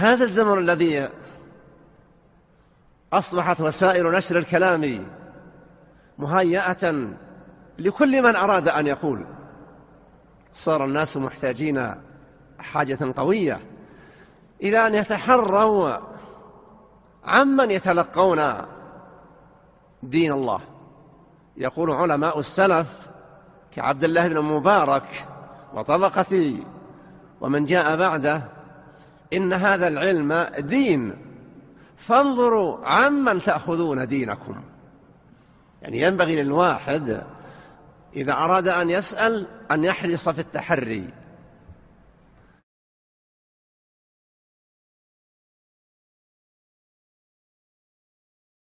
هذا الزمن الذي أصبحت وسائل نشر الكلام مهيئة لكل من أراد أن يقول. صار الناس محتاجين حاجة قوية إلى أن يتحروا عمن يتلقون دين الله. يقول علماء السلف كعبد الله بن مبارك وطبقتي ومن جاء بعده إن هذا العلم دين. فانظروا عمن تأخذون دينكم. يعني ينبغي للواحد إذا أراد أن يسأل أن يحرص في التحري.